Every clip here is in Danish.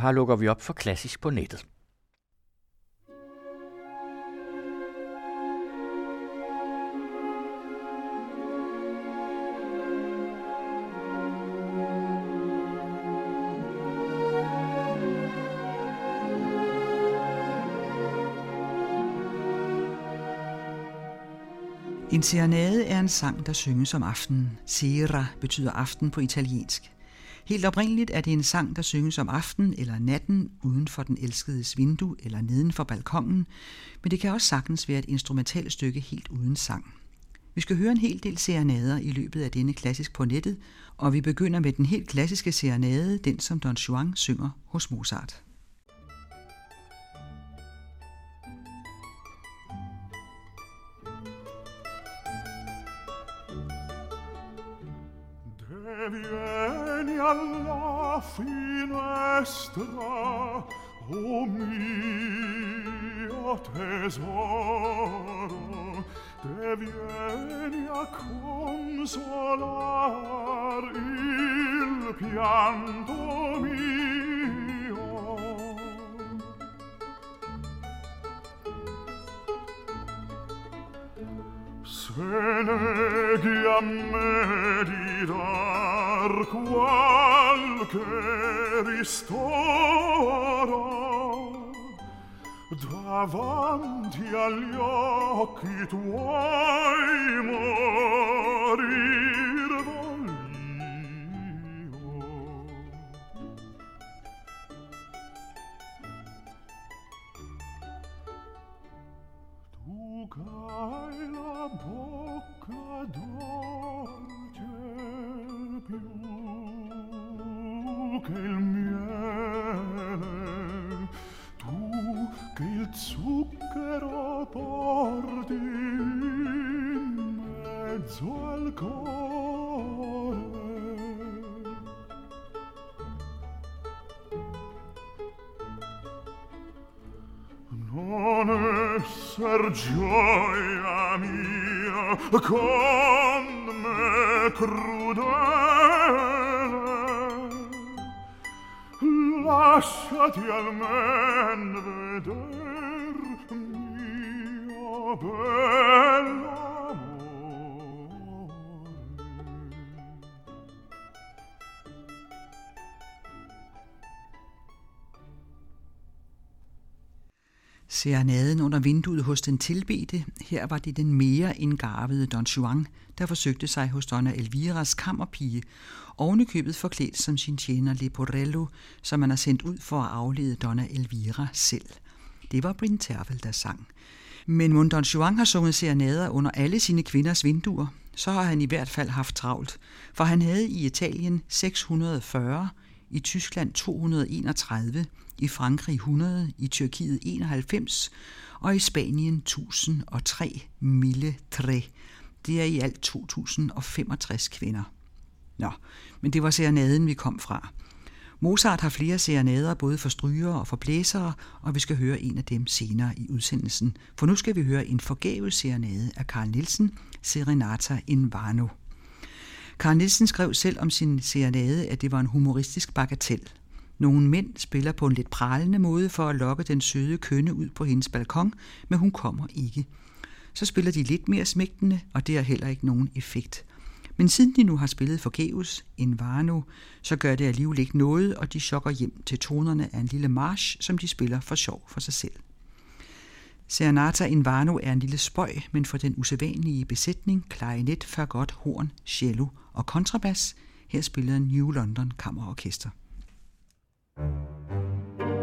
og her lukker vi op for klassisk på nettet. En serenade er en sang, der synges om aftenen. Sera betyder aften på italiensk. Helt oprindeligt er det en sang, der synges om aftenen eller natten uden for den elskedes vindue eller neden for balkongen, men det kan også sagtens være et instrumentalt stykke helt uden sang. Vi skal høre en hel del serenader i løbet af denne klassisk på nettet, og vi begynder med den helt klassiske serenade, den som Don Juan synger hos Mozart. finestra o mio tesoro te vieni a consolar il pianto mio. bene che a meditar qualche ristoro. Davanti agli occhi tuoi morir voglio. Tu cari bocca dolce più che il miele. Tu che il zucchero porti in mezzo al cuore. Non esser gioia mia. Con me crudele lasciati almen veder mio bell'amore Serenaden under vinduet hos den tilbedte, her var det den mere indgarvede Don Juan, der forsøgte sig hos Donna Elviras kammerpige, ovenikøbet forklædt som sin tjener Leporello, som man har sendt ud for at aflede Donna Elvira selv. Det var Bryn Tervel, der sang. Men mon Don Juan har sunget serenader under alle sine kvinders vinduer, så har han i hvert fald haft travlt, for han havde i Italien 640, i Tyskland 231, i Frankrig 100, i Tyrkiet 91 og i Spanien 1003 mille tre. Det er i alt 2065 kvinder. Nå, men det var serenaden, vi kom fra. Mozart har flere serenader både for strygere og for blæsere, og vi skal høre en af dem senere i udsendelsen. For nu skal vi høre en forgæves serenade af Carl Nielsen, Serenata in Vano. Karl Nielsen skrev selv om sin serenade, at det var en humoristisk bagatel. Nogle mænd spiller på en lidt pralende måde for at lokke den søde kønne ud på hendes balkon, men hun kommer ikke. Så spiller de lidt mere smægtende, og det har heller ikke nogen effekt. Men siden de nu har spillet forgæves en Varno, så gør det alligevel ikke noget, og de chokker hjem til tonerne af en lille march, som de spiller for sjov for sig selv. Serenata Invano er en lille spøj, men for den usædvanlige besætning, klarinet, fagot, horn, cello og kontrabas, her spiller New London Kammerorkester. thank you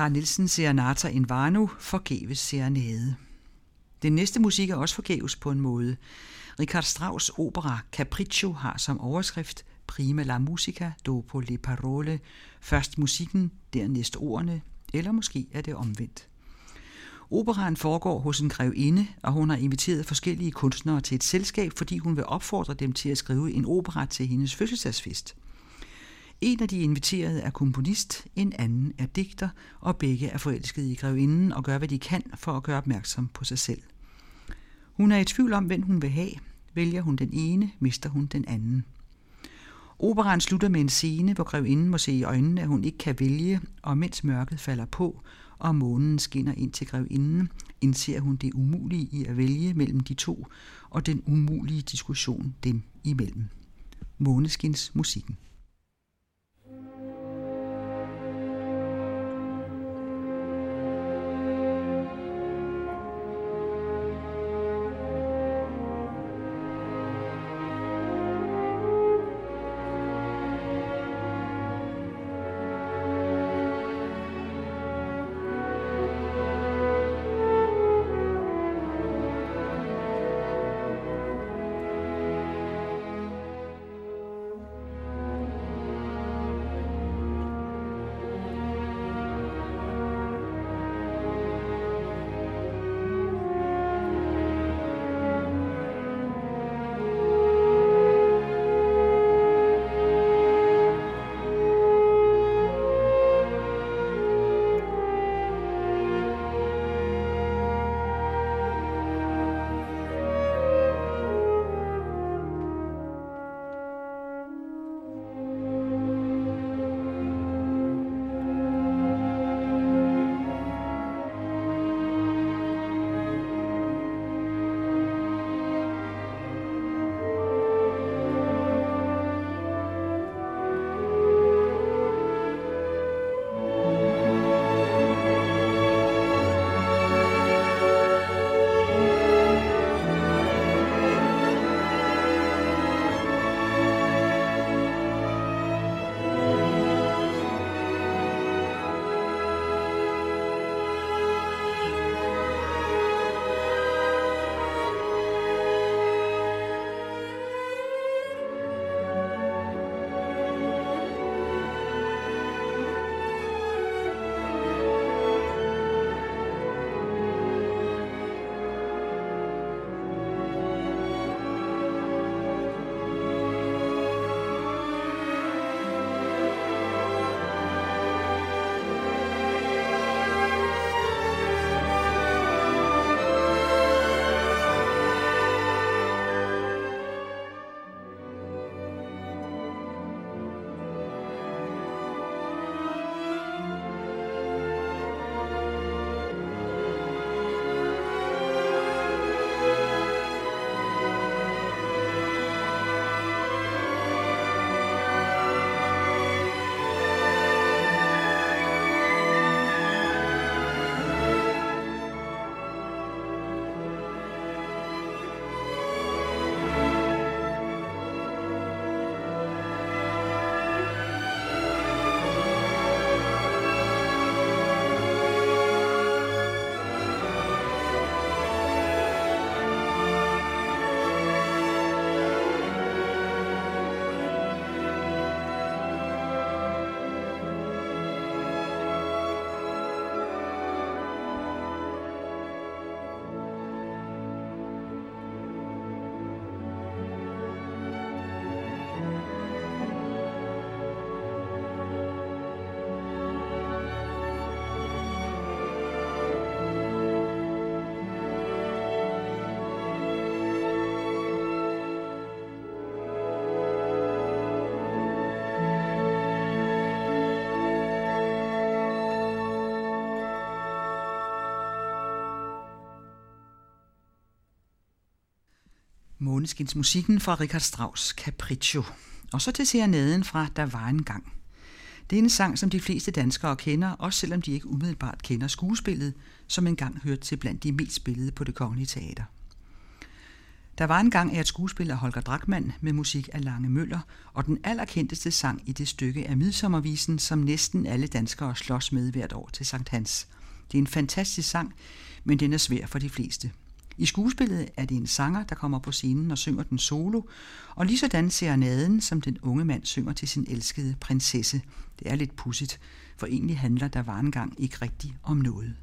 Carl Nielsen Serenata in Vano, forgæves serenade. Den næste musik er også forgæves på en måde. Richard Strauss opera Capriccio har som overskrift Prima la musica, dopo le parole, først musikken, dernæst ordene, eller måske er det omvendt. Operaen foregår hos en grevinde, og hun har inviteret forskellige kunstnere til et selskab, fordi hun vil opfordre dem til at skrive en opera til hendes fødselsdagsfest. En af de inviterede er komponist, en anden er digter, og begge er forelskede i grevinden og gør, hvad de kan for at gøre opmærksom på sig selv. Hun er i tvivl om, hvem hun vil have. Vælger hun den ene, mister hun den anden. Operan slutter med en scene, hvor grevinden må se i øjnene, at hun ikke kan vælge, og mens mørket falder på, og månen skinner ind til grevinden, indser hun det umulige i at vælge mellem de to, og den umulige diskussion dem imellem. Måneskins musikken. Måneskinsmusikken fra Richard Strauss Capriccio. Og så til serenaden fra Der var en gang. Det er en sang, som de fleste danskere kender, også selvom de ikke umiddelbart kender skuespillet, som engang hørte til blandt de mest spillede på det kongelige teater. Der var en gang er et skuespil af Holger Drachmann med musik af Lange Møller, og den allerkendteste sang i det stykke er Midsommervisen, som næsten alle danskere slås med hvert år til Sankt Hans. Det er en fantastisk sang, men den er svær for de fleste. I skuespillet er det en sanger, der kommer på scenen og synger den solo, og lige sådan serenaden, som den unge mand synger til sin elskede prinsesse. Det er lidt pudsigt, for egentlig handler der var engang ikke rigtigt om noget.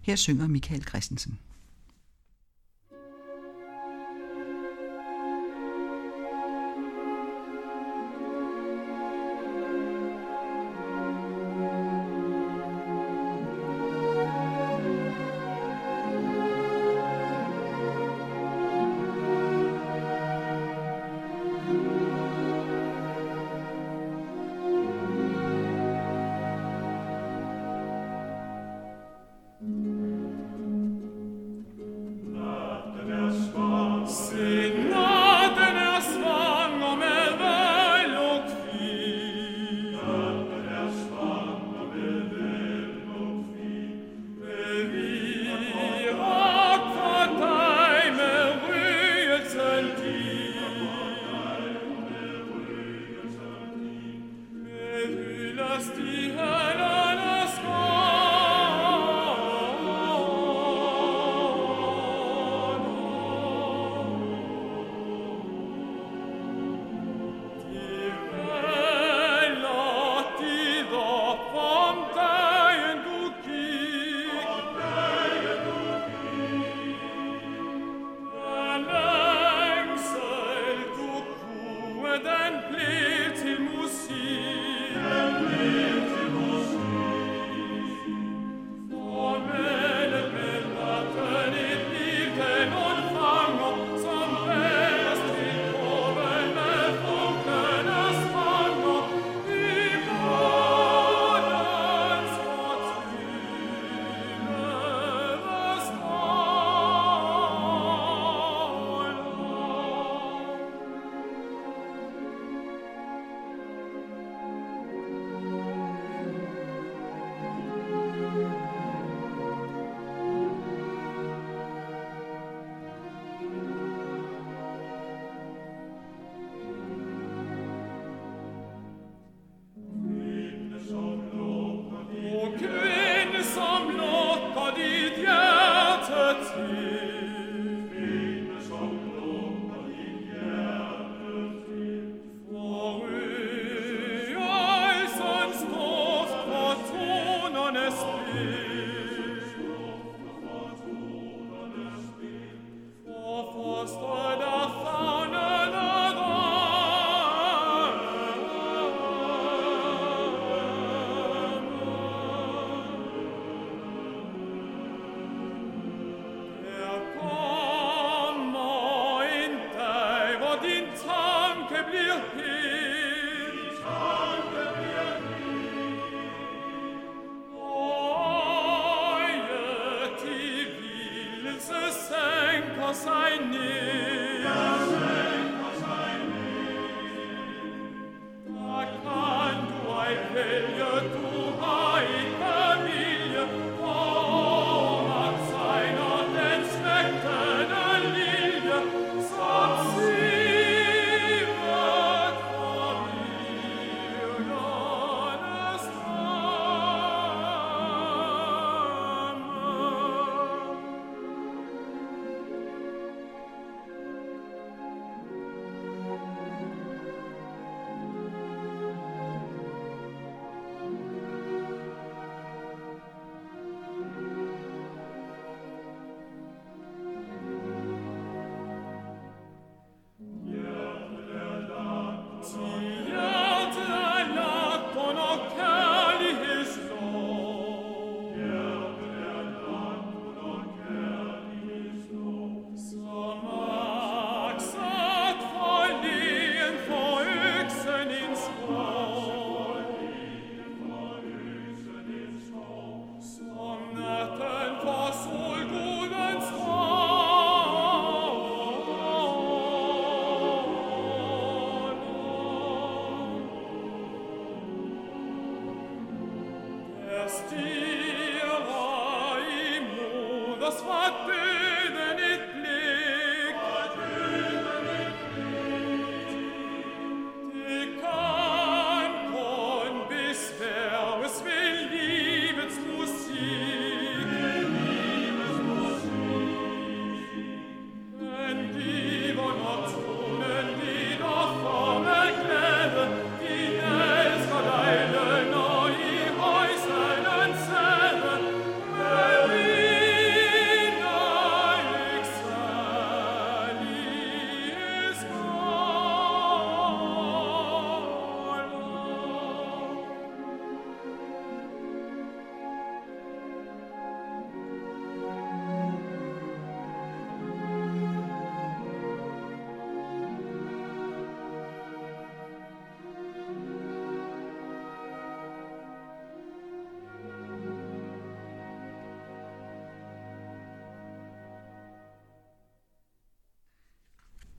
Her synger Michael Christensen.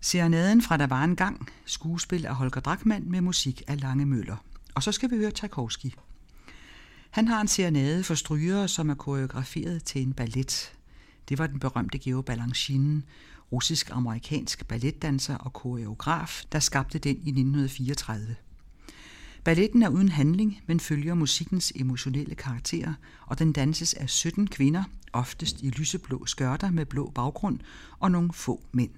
Serenaden fra Der var en gang, skuespil af Holger Drachmann med musik af Lange Møller. Og så skal vi høre Tchaikovsky. Han har en serenade for strygere, som er koreograferet til en ballet. Det var den berømte Geo Balanchine, russisk-amerikansk balletdanser og koreograf, der skabte den i 1934. Balletten er uden handling, men følger musikkens emotionelle karakter, og den danses af 17 kvinder, oftest i lyseblå skørter med blå baggrund, og nogle få mænd.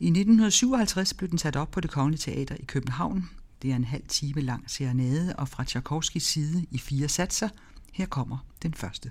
I 1957 blev den sat op på det Kongelige Teater i København. Det er en halv time lang serenade, og fra Tchaikovskis side i fire satser. Her kommer den første.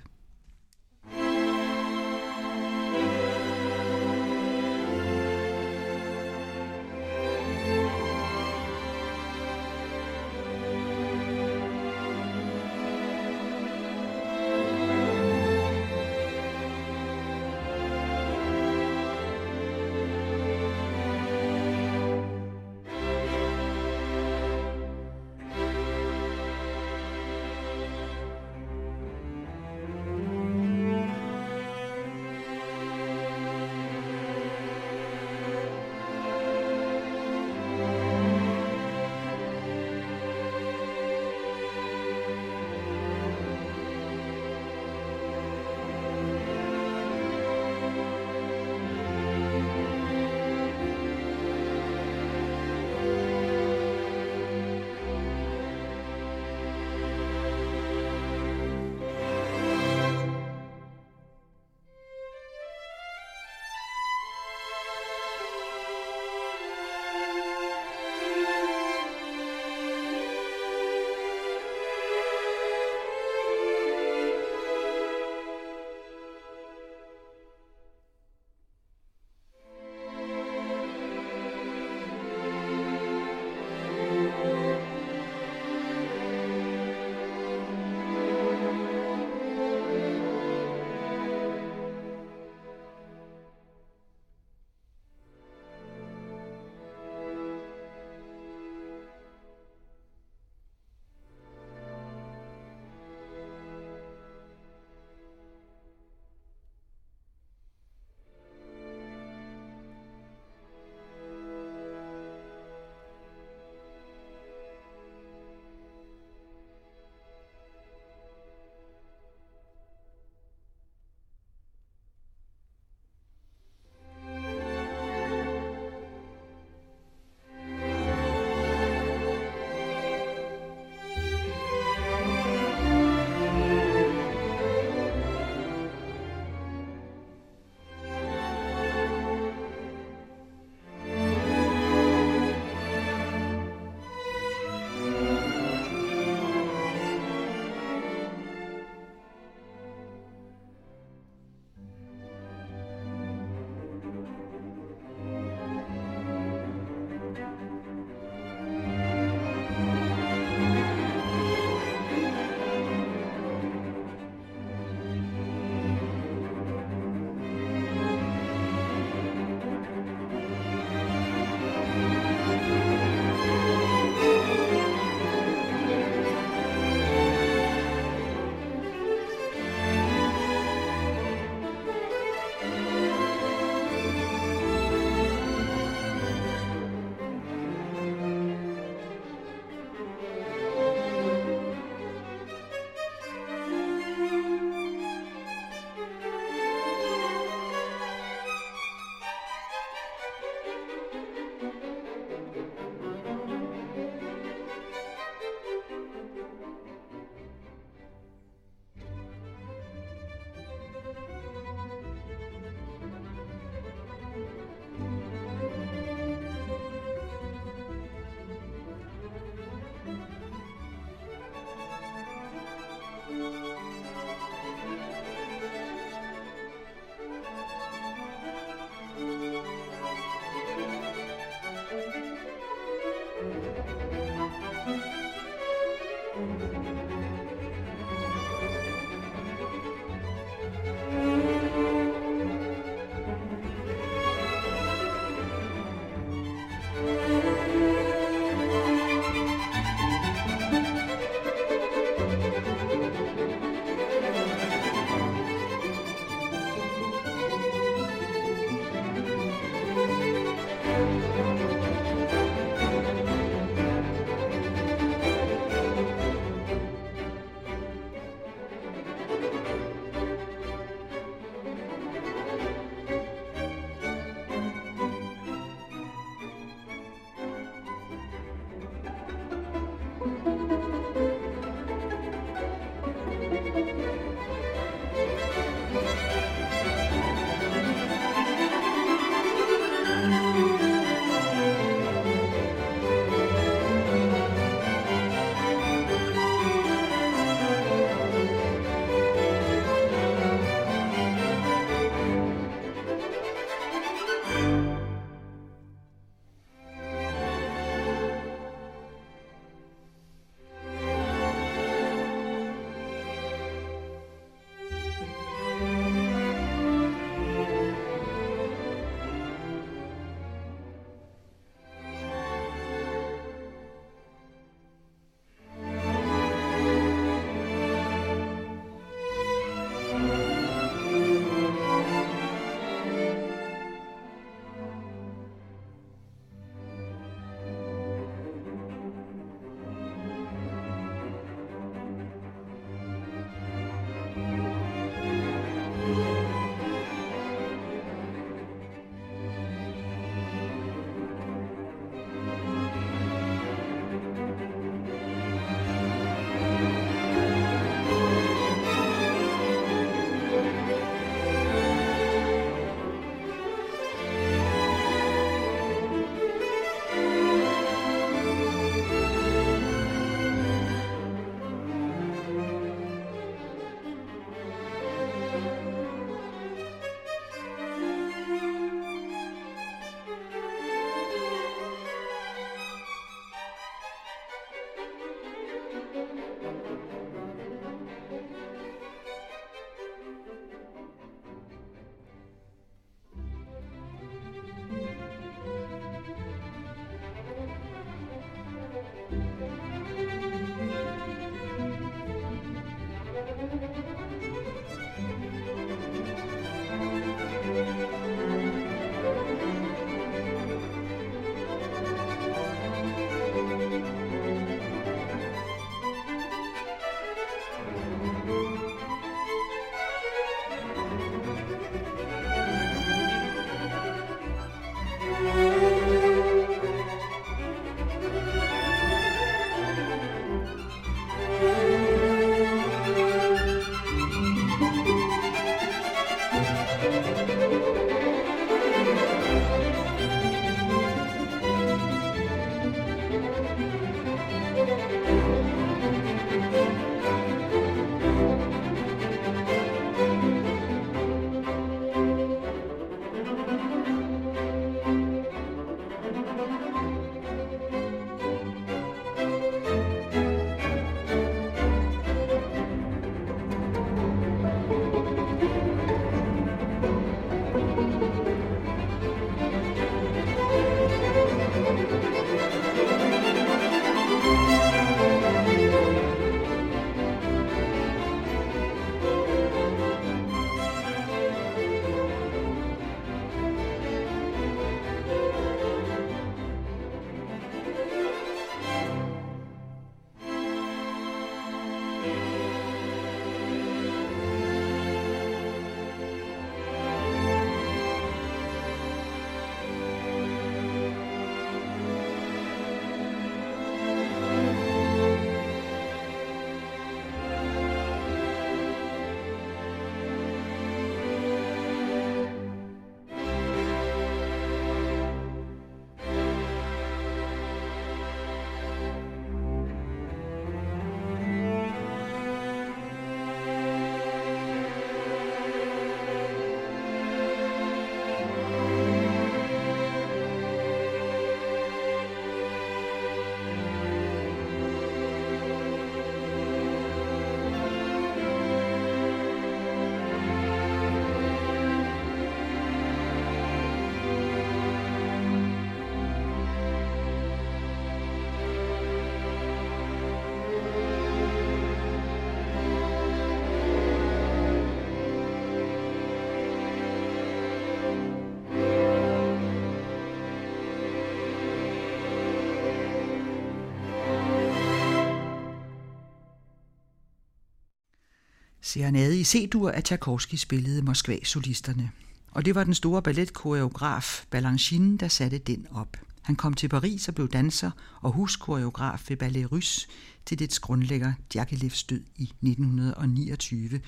Serenade i C-dur af Tchaikovsky spillede Moskva-solisterne. Og det var den store balletkoreograf Balanchine, der satte den op. Han kom til Paris og blev danser og huskoreograf ved Ballet Russe til dets grundlægger Djakelevs død i 1929.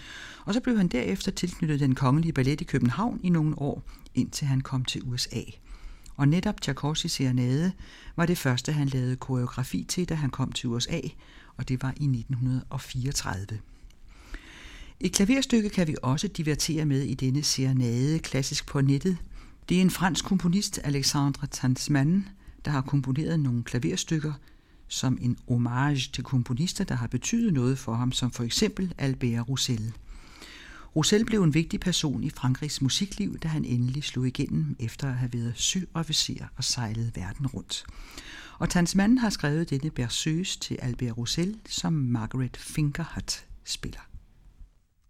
Og så blev han derefter tilknyttet den kongelige ballet i København i nogle år, indtil han kom til USA. Og netop Tchaikovsky Serenade var det første, han lavede koreografi til, da han kom til USA, og det var i 1934. Et klaverstykke kan vi også divertere med i denne serenade klassisk på nettet. Det er en fransk komponist, Alexandre Tansman, der har komponeret nogle klaverstykker som en homage til komponister, der har betydet noget for ham, som for eksempel Albert Roussel. Roussel blev en vigtig person i Frankrigs musikliv, da han endelig slog igennem efter at have været søofficer og sejlet verden rundt. Og Tansman har skrevet denne berceuse til Albert Roussel, som Margaret Fingerhut spiller.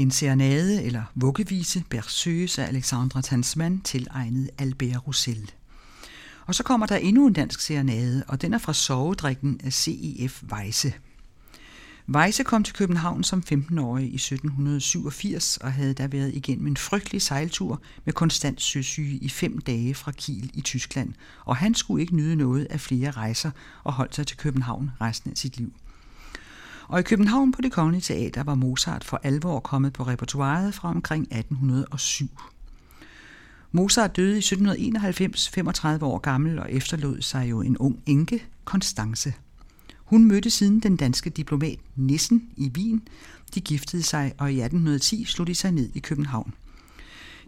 En serenade eller vuggevise berceuse af Alexandra Tansman tilegnet Albert Roussel. Og så kommer der endnu en dansk serenade, og den er fra sovedrikken af CEF Weisse. Weisse kom til København som 15-årig i 1787 og havde da været igennem en frygtelig sejltur med konstant søsyge i fem dage fra Kiel i Tyskland, og han skulle ikke nyde noget af flere rejser og holdt sig til København resten af sit liv. Og i København på det Kongelige Teater var Mozart for alvor kommet på repertoireet fra omkring 1807. Mozart døde i 1791, 35 år gammel, og efterlod sig jo en ung enke, Konstance. Hun mødte siden den danske diplomat Nissen i Wien. De giftede sig, og i 1810 slog de sig ned i København.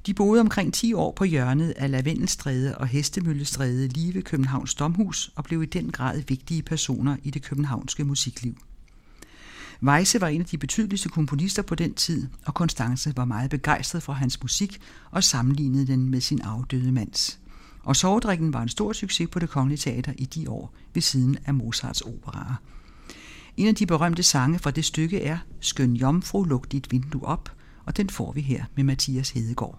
De boede omkring 10 år på hjørnet af Lavendelstræde og Hestemøllestræde lige ved Københavns Domhus og blev i den grad vigtige personer i det københavnske musikliv. Weisse var en af de betydeligste komponister på den tid, og Konstance var meget begejstret for hans musik og sammenlignede den med sin afdøde mands. Og Sovedrikken var en stor succes på det kongelige teater i de år ved siden af Mozarts operaer. En af de berømte sange fra det stykke er Skøn Jomfru, luk dit vindue op, og den får vi her med Mathias Hedegaard.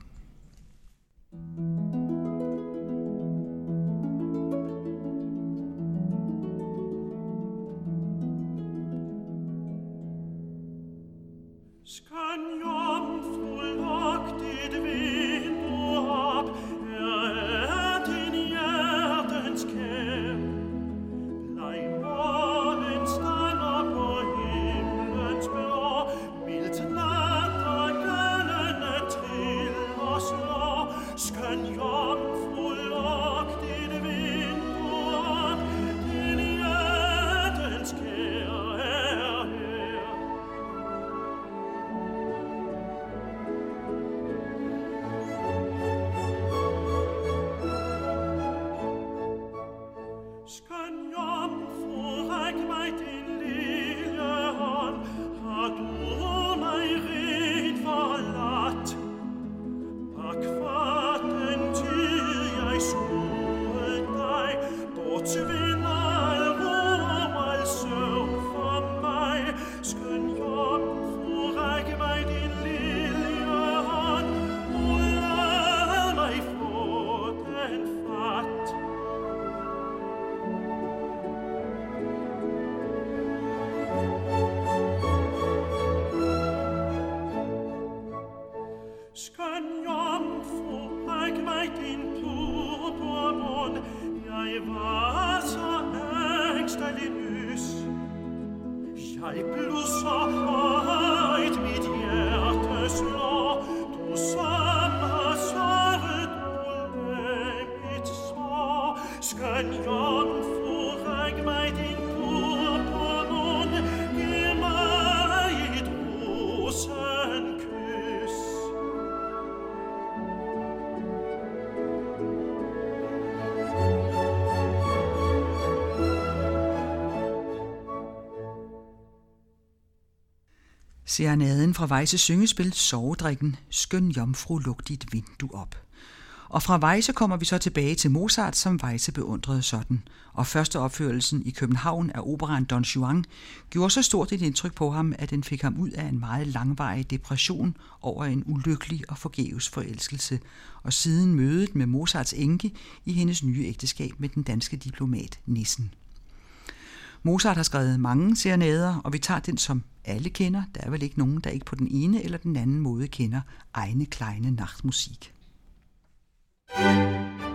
scagnanfo haec mait in purpuron, iai vasa extalinus, iai plusa Serenaden fra Vejse syngespil Sovedrikken, Skøn Jomfru, luk dit vindue op. Og fra Vejse kommer vi så tilbage til Mozart, som Vejse beundrede sådan. Og første opførelsen i København af operan Don Juan gjorde så stort et indtryk på ham, at den fik ham ud af en meget langvarig depression over en ulykkelig og forgæves forelskelse, og siden mødet med Mozarts enke i hendes nye ægteskab med den danske diplomat Nissen. Mozart har skrevet mange serenader, og vi tager den, som alle kender. Der er vel ikke nogen, der ikke på den ene eller den anden måde kender egne kleine nachtmusik. Musik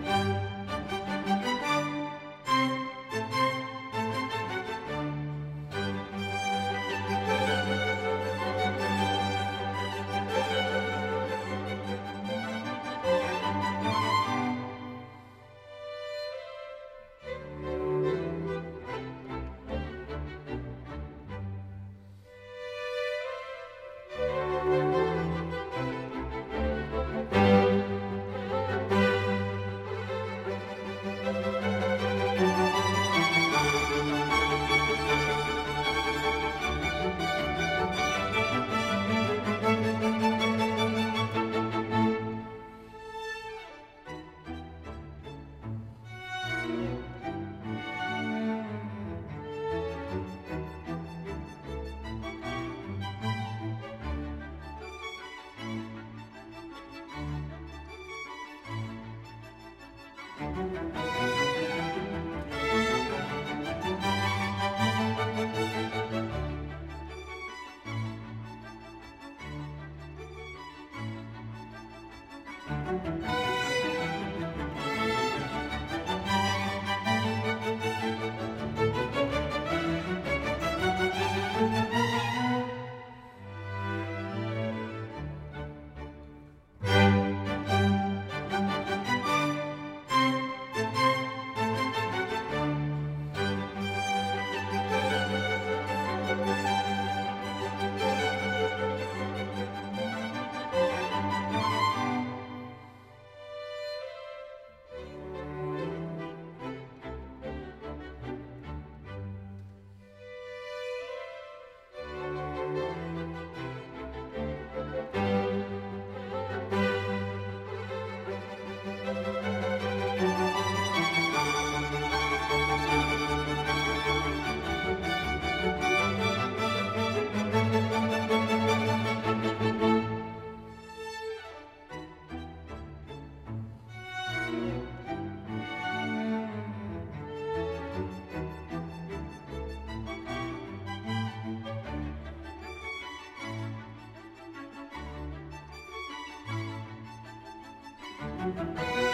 Música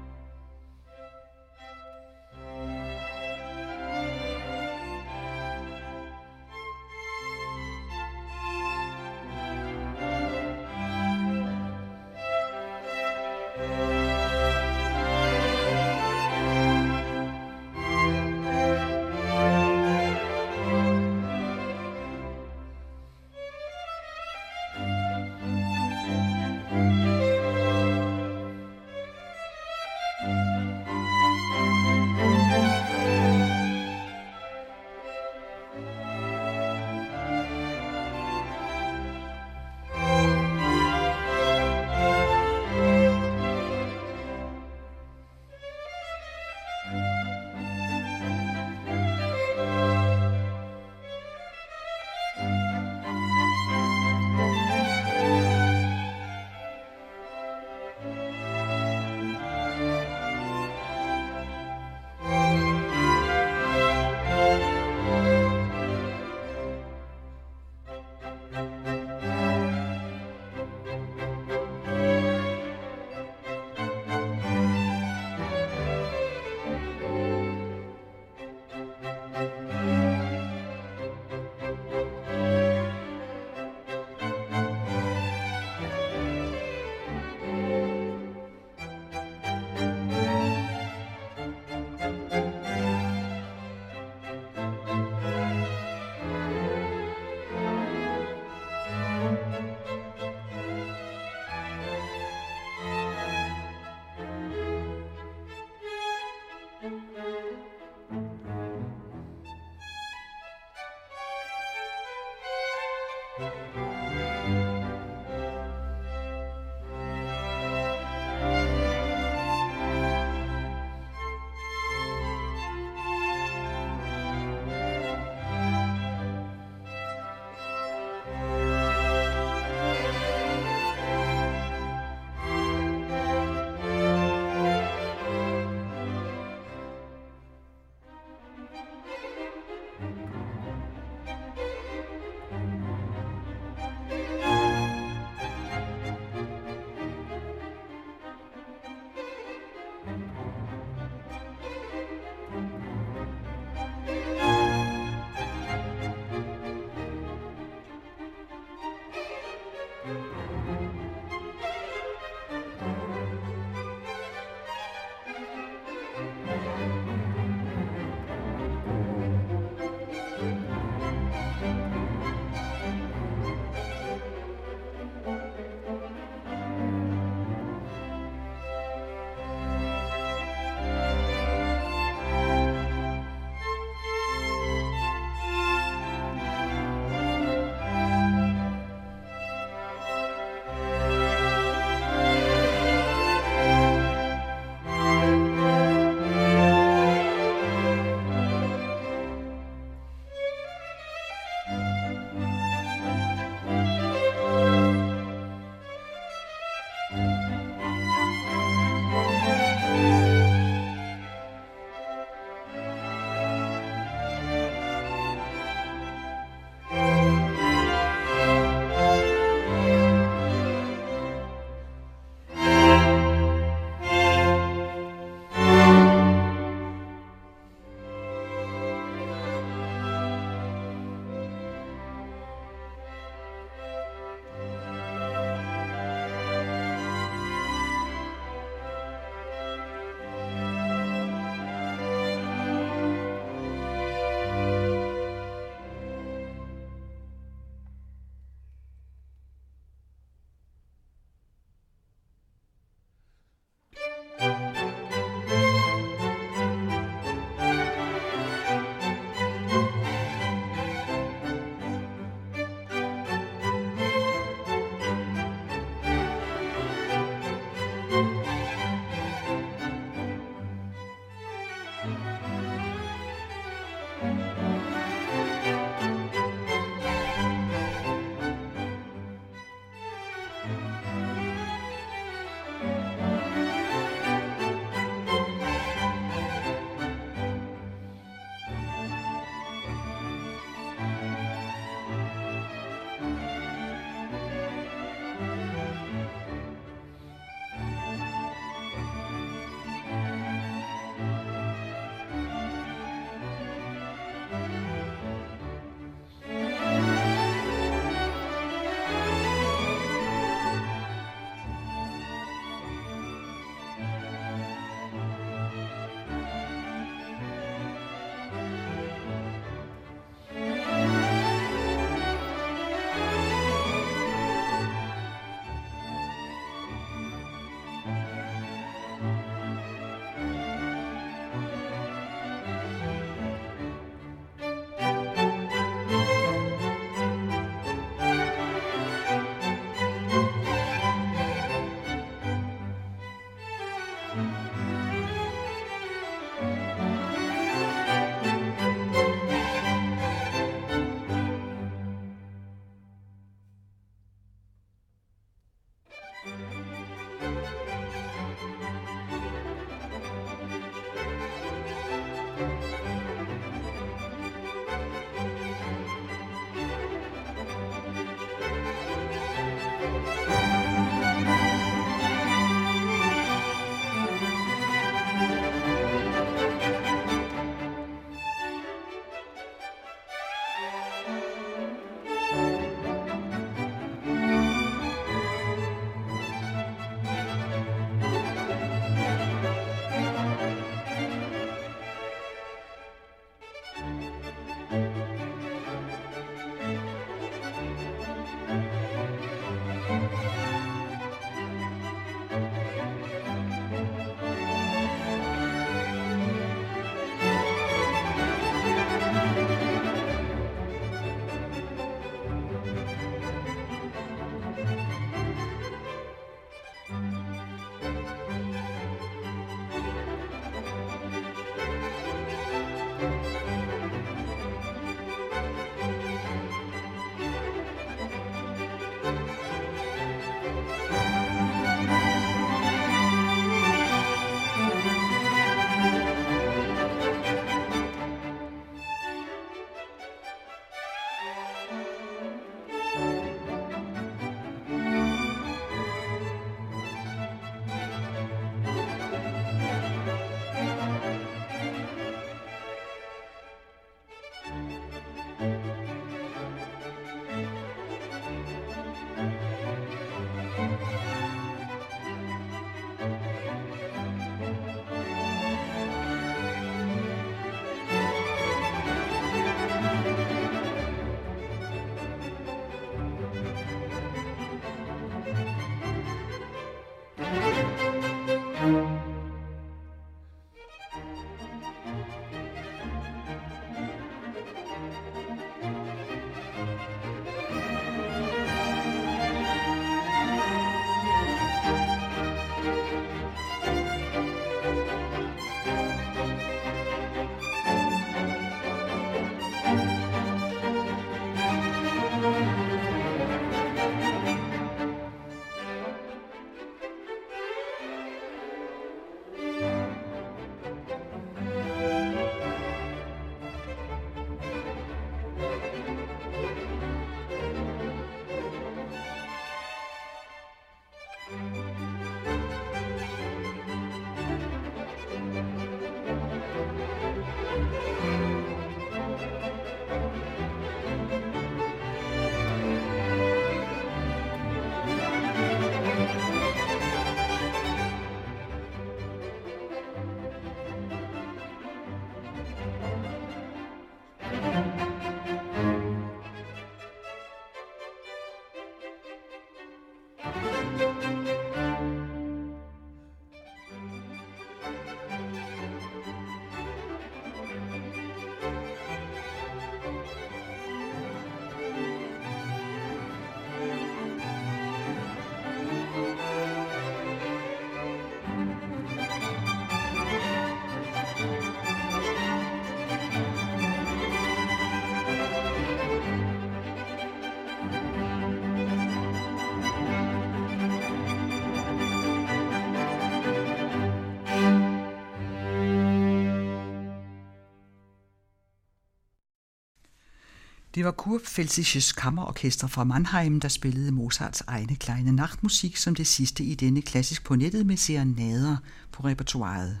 Det var Kurpfälzisches Kammerorkester fra Mannheim, der spillede Mozarts egne kleine nachtmusik som det sidste i denne klassisk på nettet med serenader på repertoiret.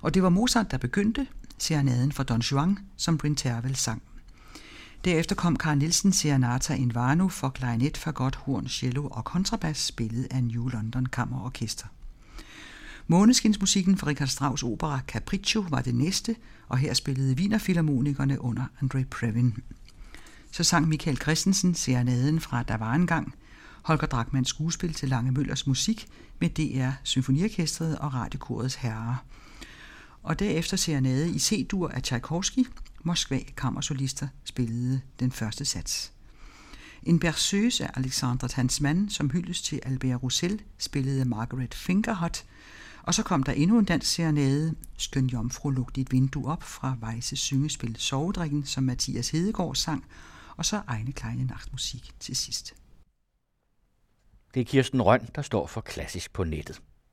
Og det var Mozart, der begyndte serenaden fra Don Juan, som Bryn Tervel sang. Derefter kom Carl Nielsen Serenata in Vano for klarinet, fagot, horn, cello og kontrabas, spillet af New London Kammerorkester. Måneskinsmusikken fra Richard Strauss opera Capriccio var det næste, og her spillede Wienerfilharmonikerne under André Previn. Så sang Michael Christensen serenaden fra Der var engang, Holger Drachmanns skuespil til Lange Møllers musik med DR Symfoniorkestret og Radiokorets herrer. Og derefter serenade i C-dur af Tchaikovsky, Moskva kammersolister spillede den første sats. En berceuse af Alexandre Tansman, som hyldes til Albert Roussel, spillede Margaret Fingerhut, og så kom der endnu en dansk serenade, Skøn Jomfru lugt dit vindue op fra Vejse syngespil Sovedrikken, som Mathias Hedegaard sang, og så egne kleine nachtmusik til sidst. Det er Kirsten Røn, der står for Klassisk på nettet.